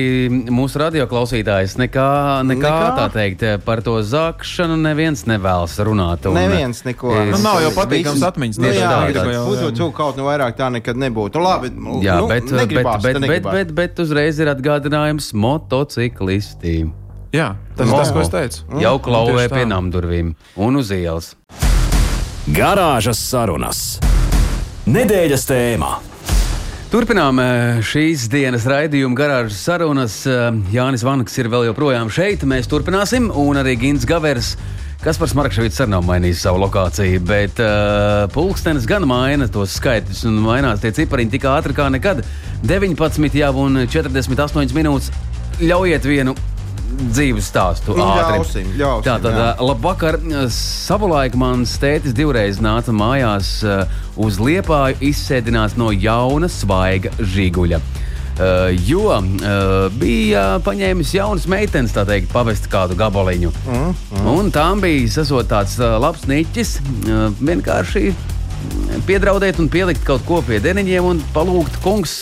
mūsu radioklausītājus. Nekā, nekā, nekā tā teikt par to zākšanu neviens nevēlas runāt. Un, neviens neko. Es, nu, nav jau patīkams atmiņas. Nu, jā, tā ir. Uzot kaut nu vairāk tā nekad nebūtu. Labi, jā, nu, bet, negribās, bet, bet, bet, bet, bet uzreiz ir atgādinājums motociklistiem. Jā, tas ir tas, ko es teicu. Mm. Jau klauvē pie namdurvīm un uz ielas. Garāžas sarunas. Nedēļas tēmā. Turpinām eh, šīs dienas raidījumu garāžas sarunas. Eh, Jānis Vanks ir vēl joprojām šeit. Mēs turpināsim, un arī Gins Gavers. Kas par Smarkšavītu arī nav mainījis savu lokāciju, bet uh, pulkstenis gan maina tos skaitļus un mainās tie cipariņi tik ātri kā nekad. 19 jau un 48 minūtes. Ļaujiet vienu dzīves stāstu. Ļausim, tā tad, labvakar. Savulaik mans tētis divreiz nāca mājās uz liepāju, izsēdinās no jauna, svaiga žiguļa. Uh, jo uh, bija paņēmis jaunas meitenes, tā teikt, pavest kādu gabaliņu. Mm, mm. Un tām bija sasot tāds uh, labs niķis, uh, vienkārši piedraudēt un pielikt kaut ko pie deniņiem un palūgt, kungs,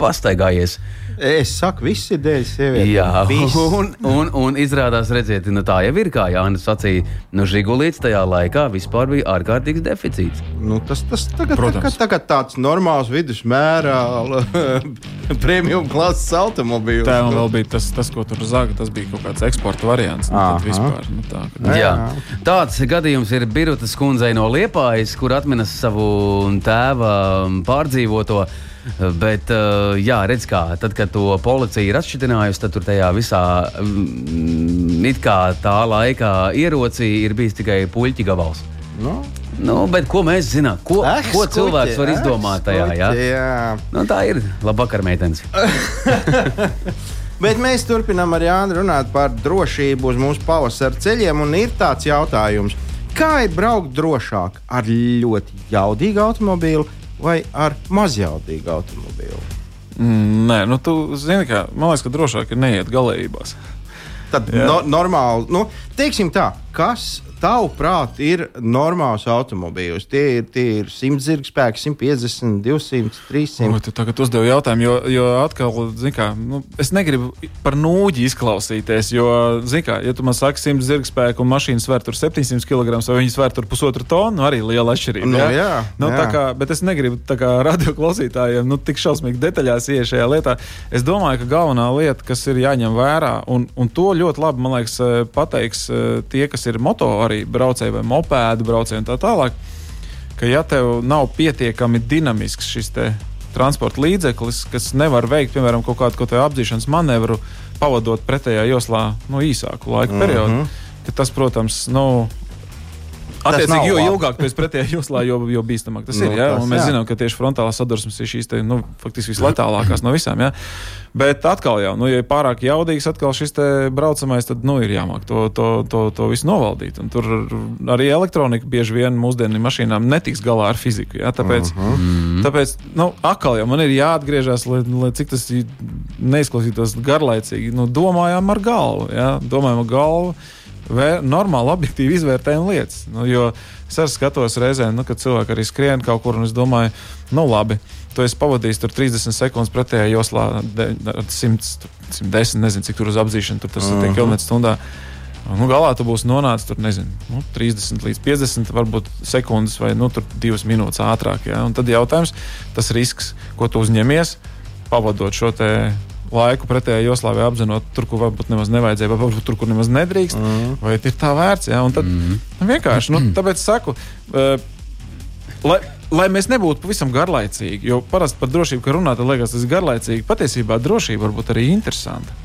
pastaigājies. Es saku, viss ir dēļ sievietēm. Jā, viss. un, un, un izrādās, redziet, nu, tā jau ir, kā Jānis sacīja, nu, Žigulīts tajā laikā vispār bija ārkārtīgs deficīts. Nu, tas, tas tagad, tagad, tagad tāds normāls vidusmēra premium klases automobīls. Tā nu. vēl bija tas, tas, ko tur zaga, tas bija kaut kāds eksporta variants. Nu, vispār, nu, tā, ka... Jā. Tāds gadījums ir Birutas kundzei no Liepājas, kur atminas savu tēva pārdzīvoto. Bet, uh, jā, redz, kā tad, kad to policija ir atšķirinājusi, tad tur tajā visā mm, it kā tā laikā ierocī ir bijis tikai puļķi gabals. Nu. Nu, bet ko mēs zinām? Ko, eh, ko skuķi, cilvēks var izdomāt tajā? Skuķi, jā? Jā. Nu, tā ir labvakar, meitenes. Bet mēs turpinām ar Jānu runāt par drošību uz mūsu pavasara ceļiem. Ir tāds jautājums, kā ir braukt drošāk ar ļoti jaudīgu automobīlu vai ar mazjautīgu automobīlu? Mm, nē, nu, tu zini, ka man liekas, ka drošāk ir neiet galējībās. Tad no, normāli, nu, teiksim tā, kas tavuprāt, ir normāls automobīls? Tie ir, tie ir 100 zirgspēki, 150, 200, 300. O, tu tagad uzdevi jautājumu, jo, jo atkal, kā, nu, es negribu par nūģi izklausīties. Jo, kā, ja tu man saki 100 zirgspēku un mašīna svēr tur 700 kg vai viņas svēr tur pusotru tonu, arī liela atšķirība. Nu, jā, jā, nu, jā. Kā, bet es negribu radio klausītājiem nu, tik šausmīgi detaļās ieiet šajā lietā. Es domāju, ka galvenā lieta, kas ir jāņem vērā, un, un to ļoti labi, man liekas, pateiks eh, tie, kas ir motori arī braucēji vai mopēdu braucēji un tā tālāk, ka ja tev nav pietiekami dinamisks šis transporta līdzeklis, kas nevar veikt, piemēram, kaut kādu kaut apdzīšanas manevru, pavadot pretējā joslā nu, īsāku laika mm -hmm. periodu, tas, protams, nu, Attiecīgi, jo ilgāk tu esi pretējā joslā, jo, jo bīstamāk tas nu, ir. Ja? Tas, mēs jā. zinām, ka tieši frontālās sadursmes ir šīs te, nu, faktiski visletālākās no visām. Ja? Bet atkal, jau, nu, ja ir pārāk jaudīgs atkal šis braucamais, tad nu, ir jāmāk to, to, to, to visu novaldīt. Un tur arī elektronika bieži vien mūsdienu mašīnām netiks galā ar fiziku. Ja? Tāpēc, uh mhm. -huh. tāpēc nu, atkal jau man ir jāatgriežas, lai, lai cik tas neizklausītos garlaicīgi. Nu, domājām ar galvu. Ja? Domājām ar galvu vēr, normāli, objektīvi izvērtējam lietas. Nu, jo es arī skatos reizē, nu, kad cilvēki arī skrien kaut kur, un es domāju, nu labi. Tu esi pavadījis 30 sekundes pretējā joslā, 100, 110, nezinu, cik tur uz apzīšanu tur tas ir uh -huh. km/h. Nu, galā tu būsi nonācis tur, nezinu, nu, 30 līdz 50, varbūt sekundes vai nu, 2 minūtes ātrāk. Ja? Un tad jautājums, tas risks, ko tu uzņemies, pavadot šo laiku pretējā joslā vai apzinot, tur, kur varbūt nemaz nevajadzēja, vai varbūt tur, kur nemaz nedrīkst, mm vai ir tā vērts. Ja? Un tad mm vienkārši, nu, tāpēc saku. Uh, lai, lai mēs nebūtu pavisam garlaicīgi, jo parasti par drošību, ka runāt, liekas, tas ir garlaicīgi. Patiesībā drošība var būt arī interesanta.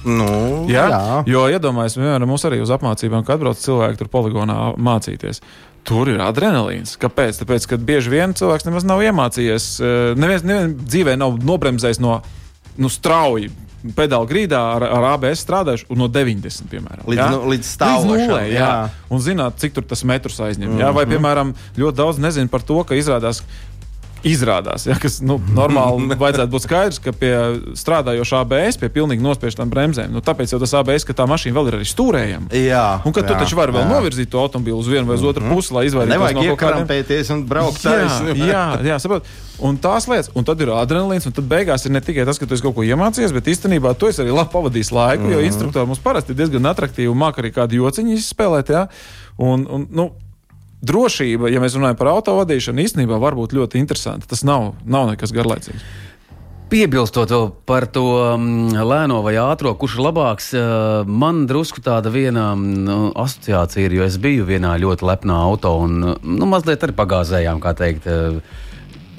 Nu, ja? jā, jo iedomājieties, piemēram, mums arī uz apmācībām, kad atbrauc cilvēki tur poligonā mācīties. Tur ir adrenalīns. Kāpēc? Tāpēc, ka bieži vien cilvēks nemaz nav iemācījies, eh, neviens, neviens dzīvē nav nobremzējis no nu, strauji pedāli grīdā ar, ar ABS strādājuši no 90, piemēram. Līdz, nu, līdz stāvošam. Līdz nulē, jā. jā. Un zināt, cik tur tas metrus aizņem. Mm -hmm. jā? Vai, mhm. piemēram, ļoti daudz nezinu par to, ka izrādās, Izrādās, ja, kas nu, normāli vajadzētu būt skaidrs, ka pie strādājošā ABS, pie pilnīgi nospieštām bremzēm, nu, tāpēc jau tas ABS, ka tā mašīna vēl ir arī stūrējama. Jā, un ka tu jā, taču vari vēl jā. novirzīt to automobili uz vienu vai uz otru pusi, lai izvairītos Nevajag no kaut kādiem iekarampēties un braukt Jā, taisni. jā, jā saprot. Un tās lietas, un tad ir adrenalīns, un tad beigās ir ne tikai tas, ka tu esi kaut ko iemācījies, bet īstenībā tu esi arī labi pavadījis laiku, mm -hmm. jo instruktori mums parasti ir diezgan attraktīvi un māk arī kādu jociņu izspēlēt. Jā. Un, un, nu, drošība, ja mēs runājam par autovadīšanu, īstenībā var būt ļoti interesanta. Tas nav, nav nekas garlaicīgs. Piebilstot vēl par to mm, lēno vai ātrā, kurš ir labāks, eh, man drusku tāda viena mm, asociācija ir, jo es biju vienā ļoti lepnā auto un nu, mazliet arī pagāzējām, kā teikt. eh,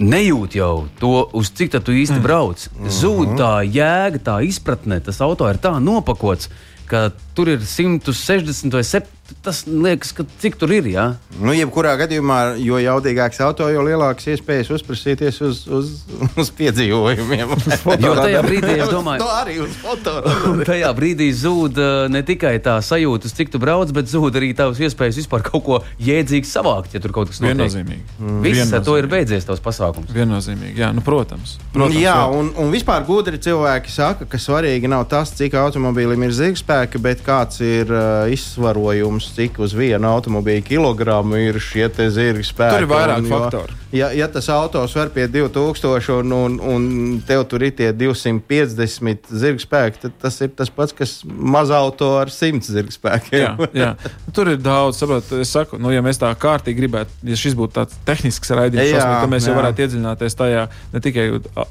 Nejūt jau to, uz cik tu īsti mm. brauc. Zūd tā jēga, tā izpratne. Tas auto ir tā nopakots, ka tur ir 160 vai 70. Tas liekas, ka cik tur ir. Ja? Nu, jebkurā gadījumā, jo jaudīgāks auto, jo lielākas iespējas uzprasīties uz, uz, uz piedzīvojumiem. Jo tajā brīdī es domāju, to arī uz fotorādu. Tajā brīdī zūd uh, ne tikai tā sajūta, cik tu brauc, bet zūd arī tavs iespējas vispār kaut ko jēdzīgu savākt, ja tur kaut kas notiek. Viennozīmīgi. Mm. Viss ar to ir beidzies tavs pasākums. Viennozīmīgi, jā, nu, protams. protams Jā, jo- un, un vispār gudri cilvēki saka, ka svarīgi nav tas, cik automobīlim ir zigspēki, bet kāds ir uh, izsvarojums, cik uz vienu automobīļa kilogramu ir šie zirga spēki. Tur ir vairāk Un, faktoru. Ja, ja tas autos var pie 2000 un, un, un tev tur ir tie 250 zirga spēki, tad tas ir tas pats, kas mazā auto ar 100 zirga spēkiem. Jā, jā. Tur ir daudz, saprot, es saku, nu, ja mēs tā kārtīgi gribētu, ja šis būtu tāds tehnisks raidījums, Jā, tad mēs jau jā. varētu iedziļināties tajā ne tikai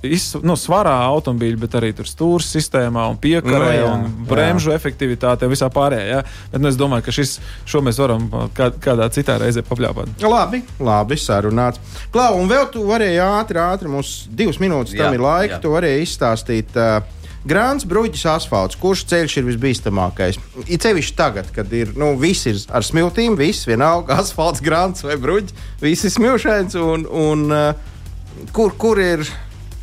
iz, nu, svarā automobīļa, bet arī tur stūra sistēmā un piekarē Nu, jā, un bremžu efektivitātē un visā pārējā. Jā. Bet, nu, es domāju, ka šis, šo mēs varam kā, kādā citā reizē papļāpāt. Labi, labi sarunāts. Klau, un vēl tu varēji ātri, ātri, mums divas minūtes tam Jā, ir laika, jā. tu varēji izstāstīt. Uh, Grāns, bruģis, asfalts. Kurš ceļš ir visbīstamākais? Ir sevišķi tagad, kad ir nu, viss ir ar smiltīm, viss vienalga, asfalts, grāns vai bruģis. Viss ir smilšains. Un, un, uh, kur, kur ir?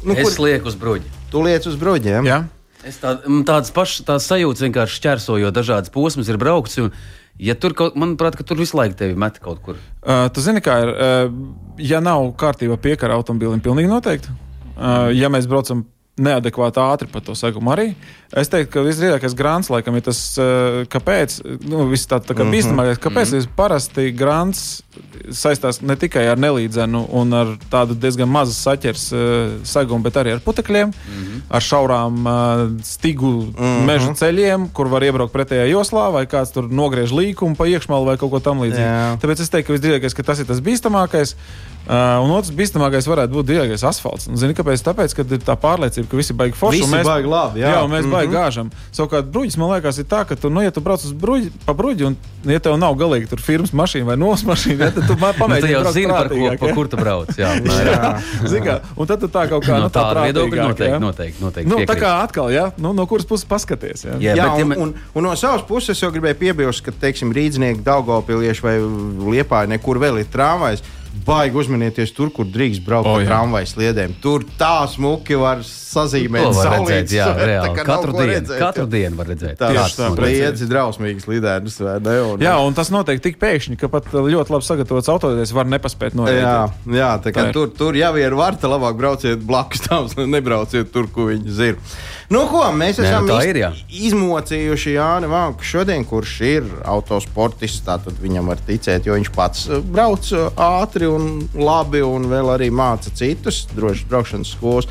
Nu, Es kur lieku uz bruģi. tu liec uz bruģiem? Jā? Es tā, tādas pašas tās sajūtas vienkārši šķērsojot dažādas posmas, ir braukts. Un, ja tur kaut, manuprāt, ka tur visu laiku tevi met kaut kur. Uh, tu zini, kā ir. Uh, ja nav kārtībā piekara automobilim, pilnīgi noteikti. Uh, ja mēs braucam neadekvāti ātri pa to segumu arī. Es teiktu, ka visdrīzākais grāns, laikam, ir tas, uh, kāpēc, nu, viss tā, tā kā bīstamākais, kāpēc mm -hmm. parasti grāns saistās ne tikai ar nelīdzenu un ar tādu diezgan mazu saķers uh, segumu, bet arī ar putekļiem, mm -hmm. ar šaurām uh, stigu mm -hmm. meža ceļiem, kur var iebraukt pretējā joslā, vai kāds tur nogriež līkumu pa iekšmalu vai kaut ko tamlīdzīgu. Jā. Tāpēc es teiktu, ka visdrīzākais, ka tas ir tas bīstamākais. Uh, un otrs bīstamākais varētu būt diegais asfalts. Un, zini, kāpēc? Tāpēc, ka ir tā pārliecība, ka visi baigi forši. Visi mēs, baigi labi, jā. jā, mēs mm -hmm. baigi gāžam. Savukārt, bruģis man liekas, ir tā, ka tu, nu, ja tu brauc uz bruģi, pa bruģi, un ja tev nav galīgi tur firmas mašīna vai nos mašīna, ja, tad tu ma- Nu, tu pamēģini jau zini, par ko, pa ja. kur tu brauc. Jā, Jā. Zini kā, Un tad tu tā kaut kā no nu, tā tāda viedokļa noteikti, ja. noteikti, noteikti Nu, tā kā atkal, ja? nu, no kuras puses paskaties. Ja? Jā, Jā, bet, ja un, me- un, un no savas puses jau gribēju piebilst, ka, teiksim, rīznieki, Daugopilieši vai Liepāji, nekur vēl ir tramvajs. Baigi uzmanieties tur, kur drīkst braukt ar jā. tramvajas sliedēm. Tur tā smuki var sazīmēt var redzēt, jā, tā reāli. nav Katru dienu, redzēt, katru jā. dienu var redzēt. Tā Tieši tā, notiek. precīzi. liedzi drausmīgas lidēnas, ne? Un, Jā, un tas notiek tik pēkšņi, ka pat ļoti labi sagatavots autodēļs var nepaspēt Jā, noreaģēt. jā tā kā Tā ir. tur, tur jau ir varta, labāk brauciet blakus tam, nebrauciet tur, kur viņi zina. Nu, ko mēs Nē, esam nu tā iz- ir, jā. izmocījuši Jāni Vanku šodien, kurš ir autosportists. Tātad viņam var ticēt, jo viņš pats eh, brauc eh, ātri un labi un vēl arī māca citus drošas braukšanas skolas.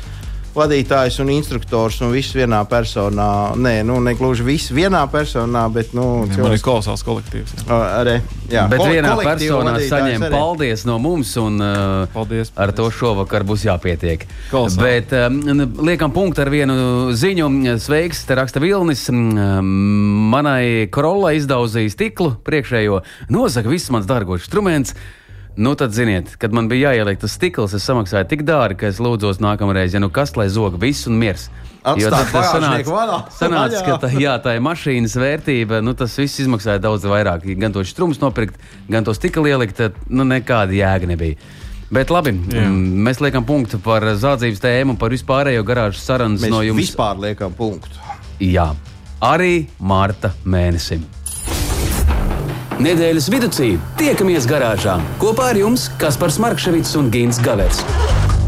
Vadītājs un instruktors un viss vienā personā. Nē, nu, ne gluži viss vienā personā, bet nu, Man ir kolosāls kolektīvs. Jā. arī. Jā, Bet Kol- vienā personā saņem arī. paldies no mums, un uh, Paldies, ar to paldies. šovakar būs jāpietiek. Kolosāli. Bet um, liekam punktu ar vienu ziņu. Sveiks, te raksta Vilnis. Um, manai korolai izdauzīja stiklu priekšējo. Nosaka viss mans dārgos instruments. Nu, tad, ziniet, kad man bija jāieliek tas stikls, es samaksāju tik dārgi, ka es lūdzos nākamreiz, ja nu kas lai zog viss un miers. Jo Atstāt tad tas vaļā. sanāca, ka tā, jā, tā ir mašīnas vērtība. Nu, tas viss izmaksāja daudz vairāk. Gan to strūmus nopirkt, gan to stikli ielikt. tad, Nu, nekāda jēga nebija. Bet labi, Jā. mm, mēs liekam punktu par zādzības tēmu, par vispārējo garāžas sarunas Mēs no jums. vispār liekam punktu. Jā, arī Mārta mēnesim. Nedēļas vidū tiekamies garāžā kopā ar jums Kaspars Markevits un Gins Gavers.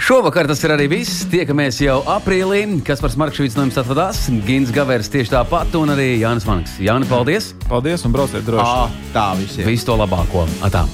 Šovakar tas ir arī viss. Tiekamies jau aprīlī. Kas par Markevits no jums atvadās? Gins Gavers tieši tāpat, un arī Jānis Vanks. Jāni, paldies! Paldies un brauciet droši! Tā visiem! Visu to labāko! Atā.